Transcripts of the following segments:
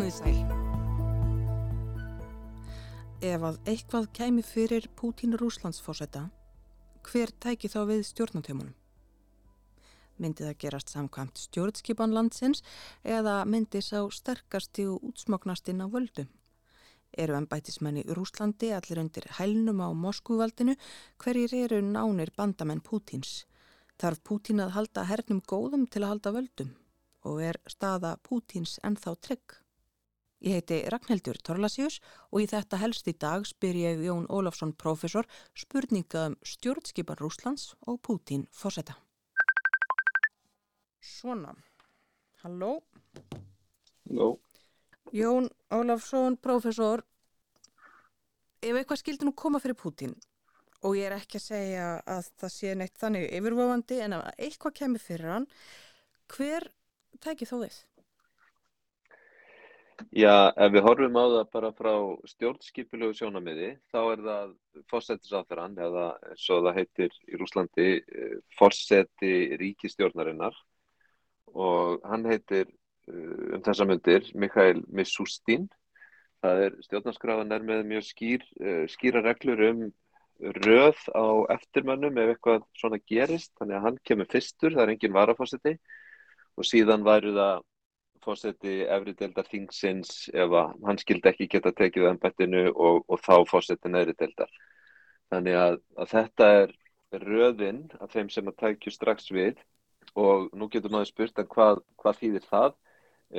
Komið sæl. Ef að eitthvað kæmi fyrir Pútín Rúslandsfósetta, hver tæki þá við stjórnatömunum? Myndi það gerast samkvæmt stjórnskipan landsins eða myndi sá sterkasti og útsmoknastinn á völdum? Eru ennbætismenni Rúslandi allir undir hælnum á Moskúvaldinu, hverjir eru nánir bandamenn Pútins? Þarf Pútín að halda hernum góðum til að halda völdum? Og er staða Pútins ennþá trygg? Ég heiti Ragnhildur Torlasíus og í þetta helst í dag spyr ég Jón Ólafsson profesor spurninga um stjórnskipan Rúslands og Pútín fórseta. Svona, halló. Halló. Jón Ólafsson profesor, ef eitthvað skildi nú koma fyrir Pútín og ég er ekki að segja að það sé neitt þannig yfirvofandi en að eitthvað kemur fyrir hann, hver tæki þó þið? Já, ef við horfum á það bara frá stjórnskipilegu sjónamiði, þá er það fórsættisáþarann eða svo það heitir í Rúslandi fórsætti ríkistjórnarinnar og hann heitir um þessa myndir Mikhail Mishustin. Það er stjórnarskráðan er með mjög skýr, skýra reglur um röð á eftirmönnum ef eitthvað svona gerist, þannig að hann kemur fyrstur, það er engin varafórsætti og síðan væru það fórseti efri deildar þingsins ef hann skildi ekki geta tekið ennbættinu og, og þá fórseti neðri deildar. Þannig að, að þetta er röðinn af þeim sem að tækju strax við og nú getur maður spurt að hvað, hvað þýðir það?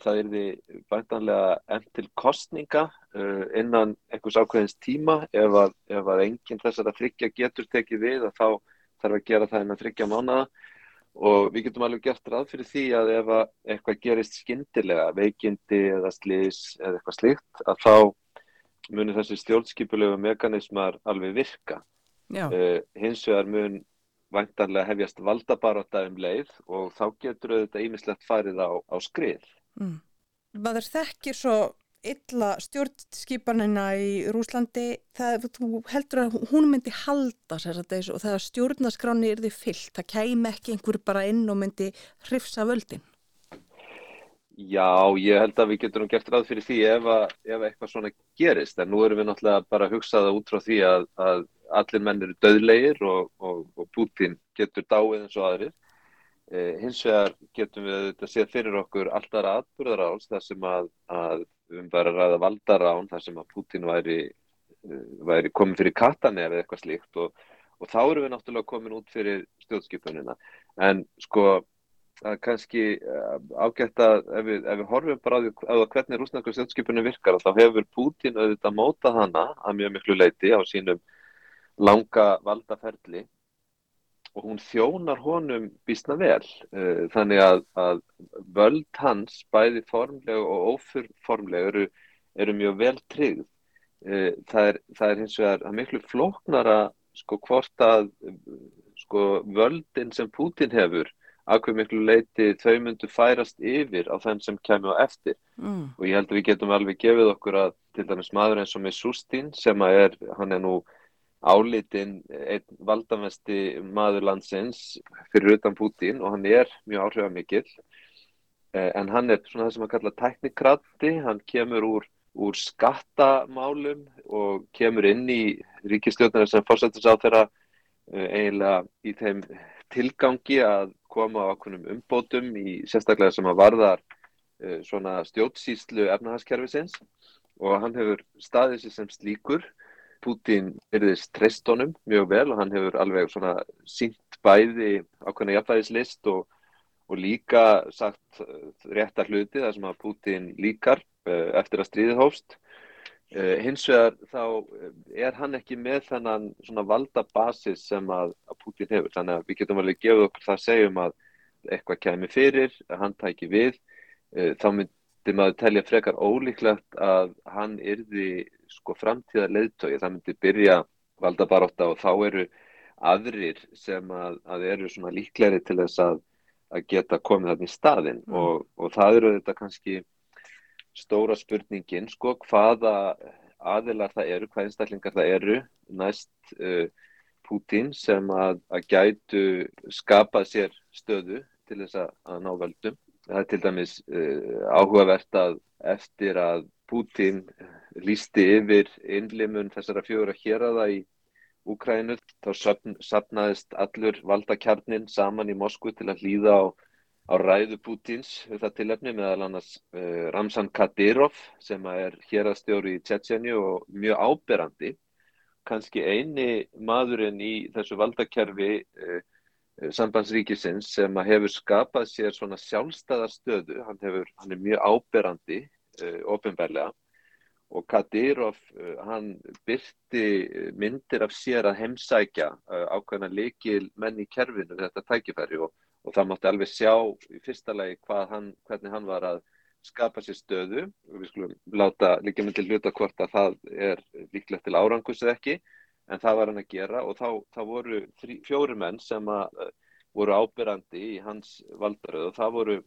Það er því bæntanlega enn til kostninga uh, innan einhvers ákveðins tíma ef að, ef að enginn þessar að þryggja getur tekið við að þá þarf að gera það innan þryggja mánuða og við getum alveg gert ráð fyrir því að ef að eitthvað gerist skyndilega, veikindi eða slís eða eitthvað slíkt, að þá munir þessi stjórnskipulegu mekanismar alveg virka. Uh, hins vegar mun væntanlega hefjast valdabaróta um leið og þá getur auðvitað ímislegt farið á, á skrið. Mm. Maður þekkir svo illa stjórnskipanina í Rúslandi, það, þú heldur að hún myndi halda sér að þessu og það að stjórnaskráni er því fyllt, það kæmi ekki einhver bara inn og myndi hrifsa völdin? Já, ég held að við getum gert ráð fyrir því ef, að, ef eitthvað svona gerist, en nú erum við náttúrulega bara að hugsa það út frá því að, að allir menn eru döðlegir og, og, og Putin getur dáið eins og aðrir. Eh, hins vegar getum við þetta séð fyrir okkur alltaf aðburðaráls þar sem að, að um bara að ræða valdarán þar sem að Putin væri, væri komið fyrir Katanef eða eitthvað slíkt og, og þá eru við náttúrulega komin út fyrir stjórnskipunina. En sko kannski ágætt að ef við, ef við horfum bara á því hvernig rúsnarku stjórnskipunum virkar þá hefur Putin auðvitað mótað hana að mjög miklu leiti á sínum langa valdaferli og hún þjónar honum bísna vel þannig að, að völd hans bæði formleg og ófyrformleg eru, eru mjög vel tryggð það er, það er hins vegar miklu flóknara sko hvort að sko völdin sem Putin hefur að hver miklu leiti þau myndu færast yfir á þenn sem kemur á eftir mm. og ég held að við getum alveg gefið okkur að til dæmis maður eins og með Sustin sem er, hann er nú álitinn einn valdamesti maður landsins fyrir utan Putin og hann er mjög áhrifamikill. En hann er svona það sem að kalla teknikratti, hann kemur úr, úr skattamálum og kemur inn í ríkistjórnir sem fórsættis á þeirra eiginlega í þeim tilgangi að koma á okkunum umbótum í sérstaklega sem að varðar svona stjórnsýslu efnahagskerfisins. Og hann hefur staðið sér sem slíkur Putin erðist treystónum mjög vel og hann hefur alveg svona sínt bæði ákveðna jafnvægislist og, og líka sagt réttar hluti þar sem að Putin líkar uh, eftir að stríðið hófst. Uh, hins vegar þá er hann ekki með þennan svona valda basis sem að, að Putin hefur þannig að við getum alveg gefið okkur það að segjum að eitthvað kemur fyrir, hann tæki við, þá myndi maður telja frekar ólíklegt að hann yrði sko framtíðar leiðtögi, það myndi byrja valdabaróta og þá eru aðrir sem að, að eru svona líkleri til þess að, að geta komið þarna í staðin mm. og, og það eru þetta kannski stóra spurningin sko hvaða aðilar það eru, hvað einstaklingar það eru næst uh, Putin sem að, að gætu skapað sér stöðu til þess að ná völdum Það er til dæmis uh, áhugavert að eftir að Putin lísti yfir innlimun þessara fjögur að hér aða í Úkrænu þá sapnaðist allur valdakjarnin saman í Moskvu til að hlýða á, á ræðu Putins við það tilefni meðal annars uh, Ramzan Kadyrov sem er hérastjóri í Tjetjeni og mjög áberandi. Kannski eini maðurinn í þessu valdakerfi uh, Eh, sambandsríkisins sem hefur skapað sér svona sjálfstæðarstöðu, hann, hefur, hann er mjög áberandi uh, ofinbærlega og Kadyrov uh, hann byrti myndir af sér að heimsækja uh, ákveðna leikil menn í kerfinu þetta tækifæri. Og, og það mátti alveg sjá í fyrsta lagi hann, hvernig hann var að skapa sér stöðu. Og við skulum láta líka til hluta hvort að það er líklegt til árangus eða ekki en það var hann að gera og þá, þá voru þrí, fjóri menn sem að, uh, voru ábyrrandi í hans valdaröð og það voru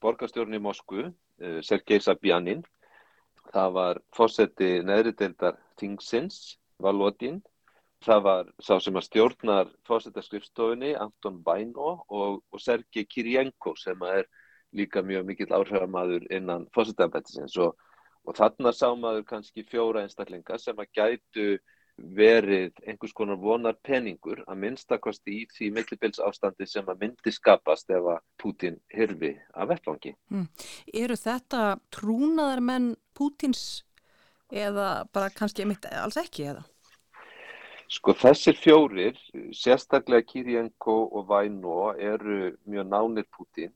borgastjórn í Moskvu, uh, Sergei Sabjanin, það var fósetti neðrideildar Tingsins, Valodin, það var sá sem að stjórnar fósettaskrifstofinni, Anton Baino og, og Sergei Kirjenko sem er líka mjög mikill áhrifamaður innan fósettambættisins og, og þarna sá maður kannski fjóra einstaklinga sem að gætu verið einhvers konar vonar peningur að minnstakosti í því millibils ástandi sem að myndi skapast ef að Putin hirfi af vettvangi. Mm. Eru þetta trúnaðar menn Putins eða bara kannski mitt alls ekki eða? Sko þessir fjórir, sérstaklega Kirjenko og Vaino eru mjög nánir Putin.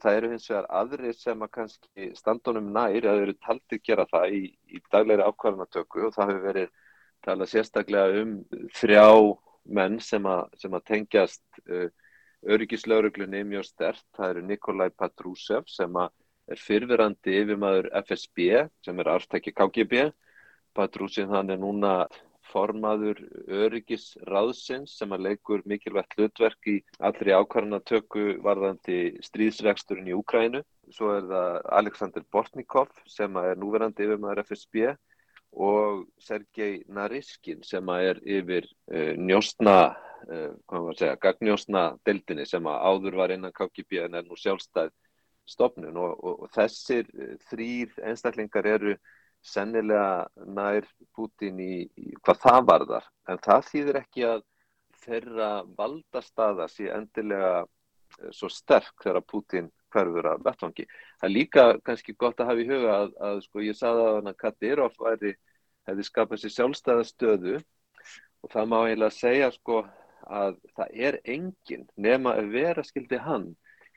Það eru hins vegar aðri sem að kannski standunum nær eða eru taldið gera það í, í daglegri ákvarðanatöku og það hefur verið tala sérstaklega um þrjá menn sem að, tengjast uh, öryggislauruglunni mjög stert. Það eru Nikolai Patrushev sem er fyrfirandi yfirmaður FSB sem er aftækki KGB. Patrushev hann er núna formaður öryggisráðsins sem að leikur mikilvægt hlutverk í allri ákvarðanatöku varðandi stríðsregsturinn í Úkrænu. Svo er það Aleksandr Bortnikov sem er núverandi yfirmaður FSB og Sergei Nariskin sem er yfir uh, njóstna, uh, segja, gagnjóstna deildinni sem áður var innan KGB en er nú sjálfstæð stopnun og, og, og þessir uh, þrýr einstaklingar eru sennilega nær Putin í, í hvað það varðar. En það þýðir ekki að þeirra valdastaða sé endilega svo sterk þegar Putin hverfur af vettfangi. Það er líka kannski gott að hafa í huga að, að sko ég saði að hann að Kadyrov væri, hefði skapað sér sjálfstæða stöðu og það má eiginlega segja sko að það er engin nema að vera skildi hann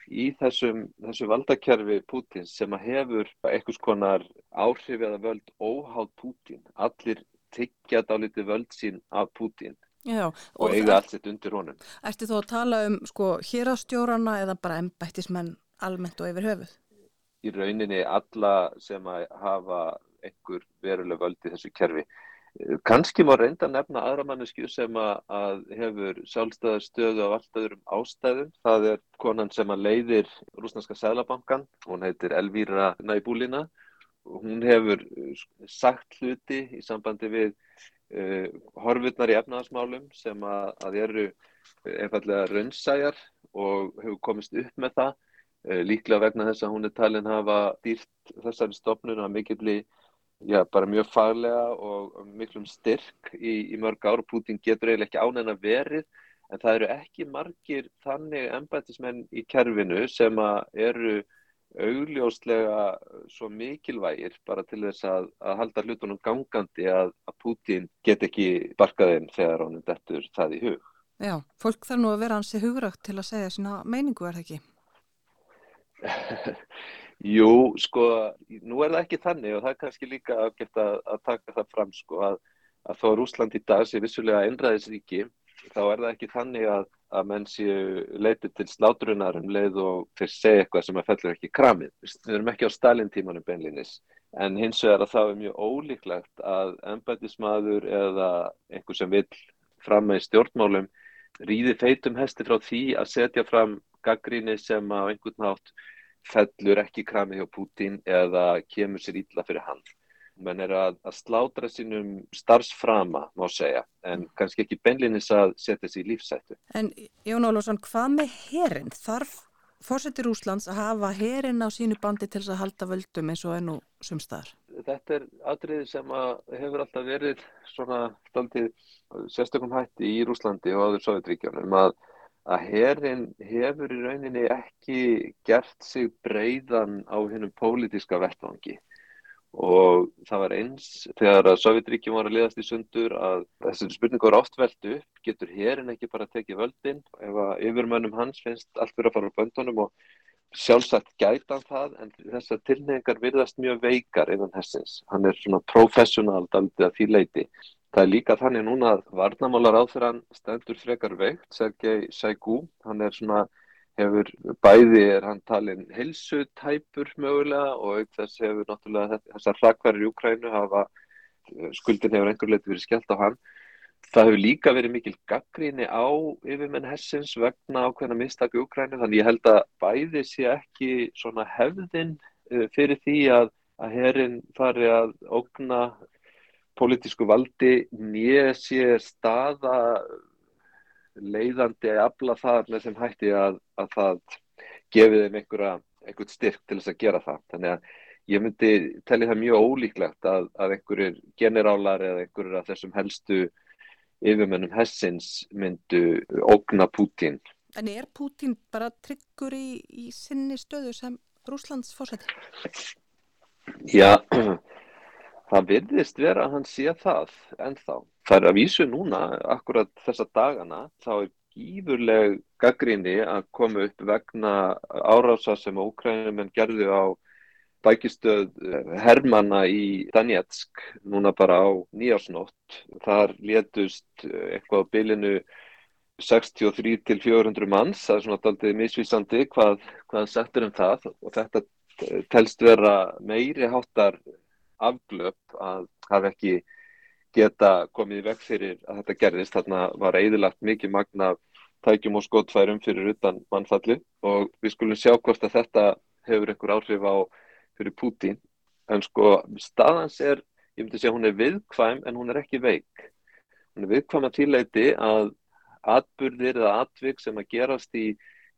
í þessum, þessu valdakerfi Pútins sem að hefur eitthvað konar áhrif eða völd óháð Pútin. Allir tyggja dálítið völd sín af Pútin. Já, og, og eiga allt sitt undir honum. Erstu þú að tala um sko hérastjórana eða bara embættismenn almennt og yfir höfuð? Í rauninni alla sem að hafa einhver veruleg völd í þessu kerfi. Kanski má reynda nefna aðra mannesku sem að, hefur sjálfstæðarstöðu á allt öðrum ástæðum. Það er konan sem að leiðir Rúsnarska Sælabankan, hún heitir Elvíra Næbúlina. Hún hefur sagt hluti í sambandi við uh, horfurnar í efnaðasmálum sem að, að eru einfallega raunsæjar og hefur komist upp með það Eh, líklega vegna þess að hún er talin hafa dýrt þessari stopnun að mikilli, já bara mjög faglega og miklum styrk í, í mörg ár og Putin getur eiginlega ekki ánægna verið en það eru ekki margir þannig embætismenn í kerfinu sem eru augljóslega svo mikilvægir bara til þess að, að halda hlutunum gangandi að, að Putin get ekki barkaðinn þegar honum dettur það í hug. Já, fólk þarf nú að vera hansi hugrakt til að segja sína meiningu er það ekki? Jú, sko, nú er það ekki þannig og það er kannski líka afgeft að, að taka það fram, sko, að, að þó Rúsland í dag sé vissulega einræðisríki, þá er það ekki þannig að, að menn séu leitið til slátrunar um leið og þeir segja eitthvað sem að fellur ekki kramið. Við erum ekki á Stalin-tímanum beinlinis, en hins vegar að það er mjög ólíklegt að ennbætismadur eða einhver sem vil fram með stjórnmálum rýði feitum hesti frá því að setja fram gaggríni sem á einhvern nátt fellur ekki krami hjá Putin eða kemur sér ítla fyrir hann. menn er að, að slátra sínum starfsframa, má segja, en kannski ekki benlinis að setja sér í lífsættu. En Jón Ólússon, hvað með herin? Þarf fórsetir Úslands að hafa herin á sínu bandi til að halda völdum eins og enn og sumstaðar? Þetta er atriði sem hefur alltaf verið svona staldið sérstökum hætti í Úslandi og áður Sovjetríkjónum að, að herin hefur í rauninni ekki gert sig breyðan á hennum pólitíska vettvangi. Og það var eins þegar að Sovjetríkjum var að liðast í sundur að þessari spurningu var oft veldu upp, getur herin ekki bara tekið völdin? Ef að yfirmönnum hans finnst allt fyrir að fara á böndunum og sjálfsagt gætan það en þessar tilnefingar virðast mjög veikar innan hessins, hann er svona professional að því leiti það er líka þannig núna að varnamálar á þeirra stendur frekar veikt Sergei Saigu, hann er svona hefur bæði er hann talin helsutæpur mögulega og auk þess hefur náttúrulega þessar hrakvarir í Ukrænu hafa skuldin hefur einhver leiti verið skellt á hann. Það hefur líka verið mikil gaggríni á yfirmenn hessins vegna ákveðna mistak í Ukrænu þannig ég held að bæði sé ekki svona hefðin eh, fyrir því að, að herin fari að ógna politísku valdi nýja sé staða leiðandi að afla það með sem hætti að, að það gefið þeim einhverja, einhvern styrk til þess að gera það. Þannig að ég myndi telli það mjög ólíklegt að, að einhverjir generálar eða einhverjir af þessum helstu yfirmennum hessins myndu ógna Pútín. En er Pútín bara tryggur í, í sinni stöðu sem Rúslands fórsætti? Já, það virðist vera að hann sé það ennþá. Það er að vísu núna, akkurat þessa dagana, þá er gífurleg gaggrinni að koma upp vegna árása sem Ókrænumenn gerðu á bækistöð eh, Hermanna í Danetsk núna bara á nýjársnótt. Þar létust eh, eitthvað á bylinu 63 til 400 manns, það er svona aldrei misvísandi hvað, hvað settur um það og þetta telst vera meiri háttar afglöp að hafa ekki geta komið veg fyrir að þetta gerðist. Þarna var eðilagt mikið magna tækjum og skotfærum fyrir utan mannfalli og við skulum sjá hvort að þetta hefur einhver áhrif á fyrir Pútín. En sko staðans er, ég myndi segja hún er viðkvæm en hún er ekki veik. Hún er viðkvæm að tíleiti að atbyrðir eða atvik sem að gerast í,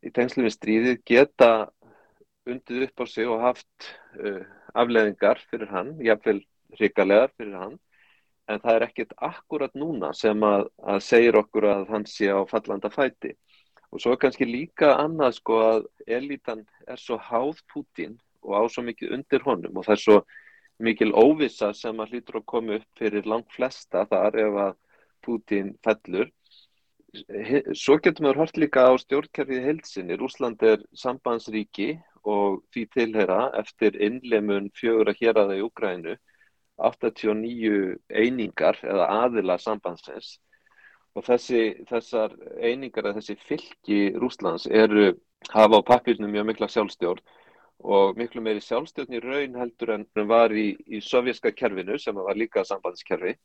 í tengslu við stríðið geta undið upp á sig og haft uh, afleðingar fyrir hann, jáfnveil hrikalegar fyrir hann en það er ekkert akkurat núna sem að, að segir okkur að hann sé á fallanda fæti. Og svo er kannski líka annað sko að elitan er svo háð Putin og á svo mikið undir honum og það er svo mikil óvisa sem að hlýtur að koma upp fyrir langt flesta þar ef að Putin fellur. Svo getur maður hort líka á stjórnkerfið heilsinni. Rúsland er sambandsríki og því tilhera eftir innlemun fjögur að hér aða í Ukrænu 89 einingar eða aðila sambandsins. Og þessi, þessar einingar eða þessi fylki Rúslands eru hafa á pappirnum mjög mikla sjálfstjórn og miklu meiri sjálfstjórn í raun heldur en var í, í sovjerska kerfinu sem var líka sambandskerfi.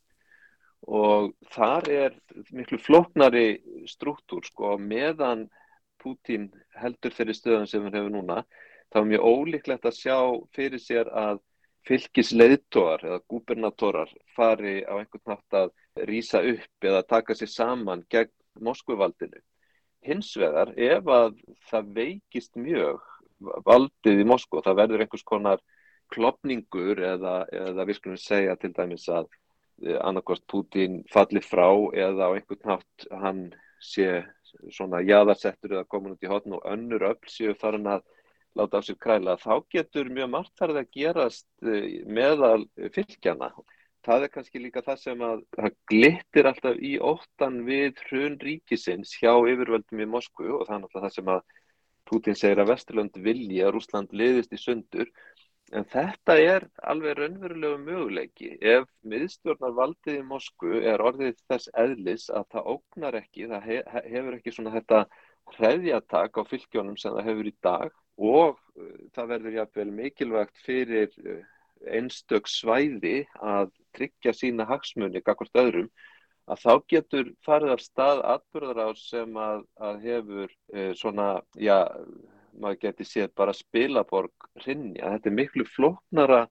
Og þar er miklu floknari struktúr sko meðan Putin heldur þeirri stöðan sem hann hefur núna þá er mjög ólíklegt að sjá fyrir sér að fylgisleiðtóar eða gúbernatorar fari á einhvern nátt að rýsa upp eða taka sér saman gegn Moskvuvaldinu. Hins vegar, ef að það veikist mjög valdið í Moskva, það verður einhvers konar klopningur eða, eða við skulum segja til dæmis að eh, annarkost Putin falli frá eða á einhvern nátt hann sé svona jæðarsettur eða komin út í hotn og önnur öll séu farin að láta á sér kræla, þá getur mjög margt þarð að gerast eh, meðal fylgjana. Það er kannski líka það sem að það glittir alltaf í óttan við hrun ríkisins hjá yfirvöldum í Moskvu og það er náttúrulega það sem að Putin segir að Vesturlund vilja að Rúsland liðist í sundur. En þetta er alveg raunverulegu möguleiki. Ef miðstjórnar valdið í Moskvu er orðið þess eðlis að það ógnar ekki, það hefur ekki svona þetta hreðjatak á fylgjónum sem það hefur í dag og uh, það verður jáfnveil mikilvægt fyrir uh, einstök svæði að tryggja sína hagsmunni kakvart öðrum að þá getur farið af stað atbyrðar á sem að, að hefur uh, svona, já, maður geti séð bara spilaborg hrinja. Þetta er miklu flóknara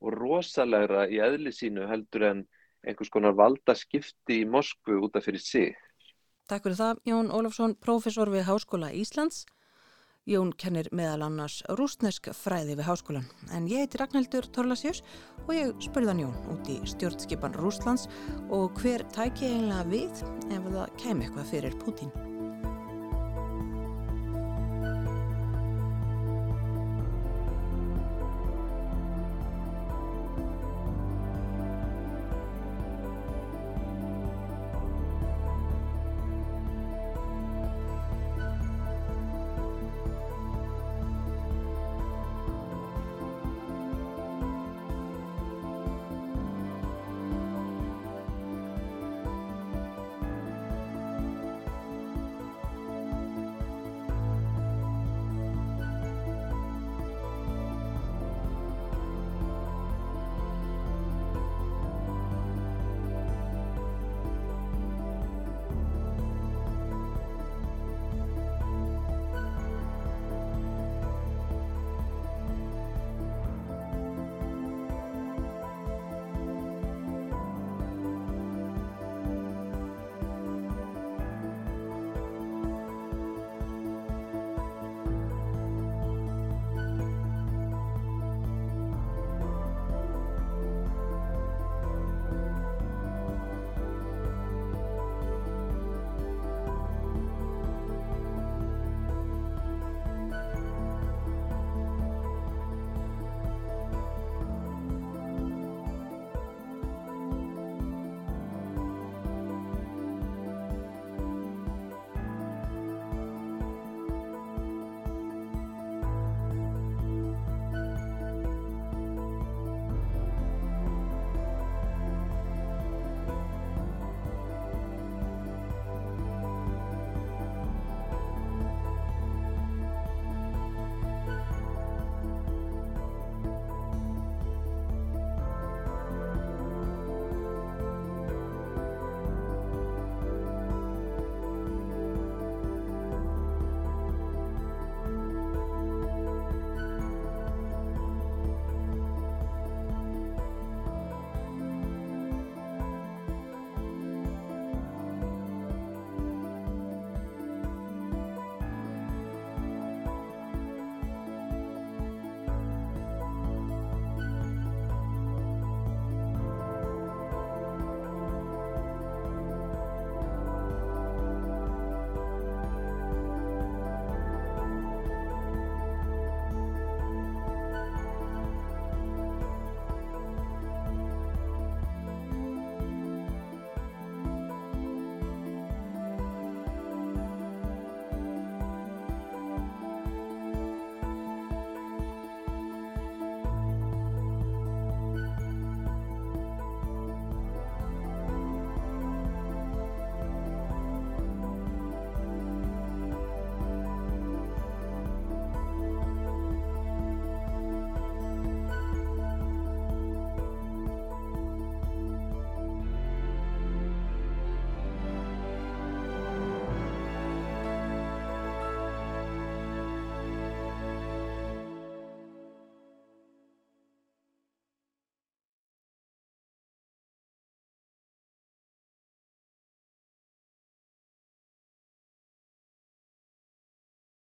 og rosalegra í eðli sínu heldur en einhvers konar valda skipti í Moskvu út af fyrir sig. Takk fyrir það, Jón Ólafsson, profesor við Háskóla Íslands. Jón kennir meðal annars rúsnesk fræði við háskólan en ég heiti Ragnhildur Torlasjós og ég spurðan Jón út í stjórnskipan Rúslands og hver tæki eiginlega við ef það kemi eitthvað fyrir Pútín.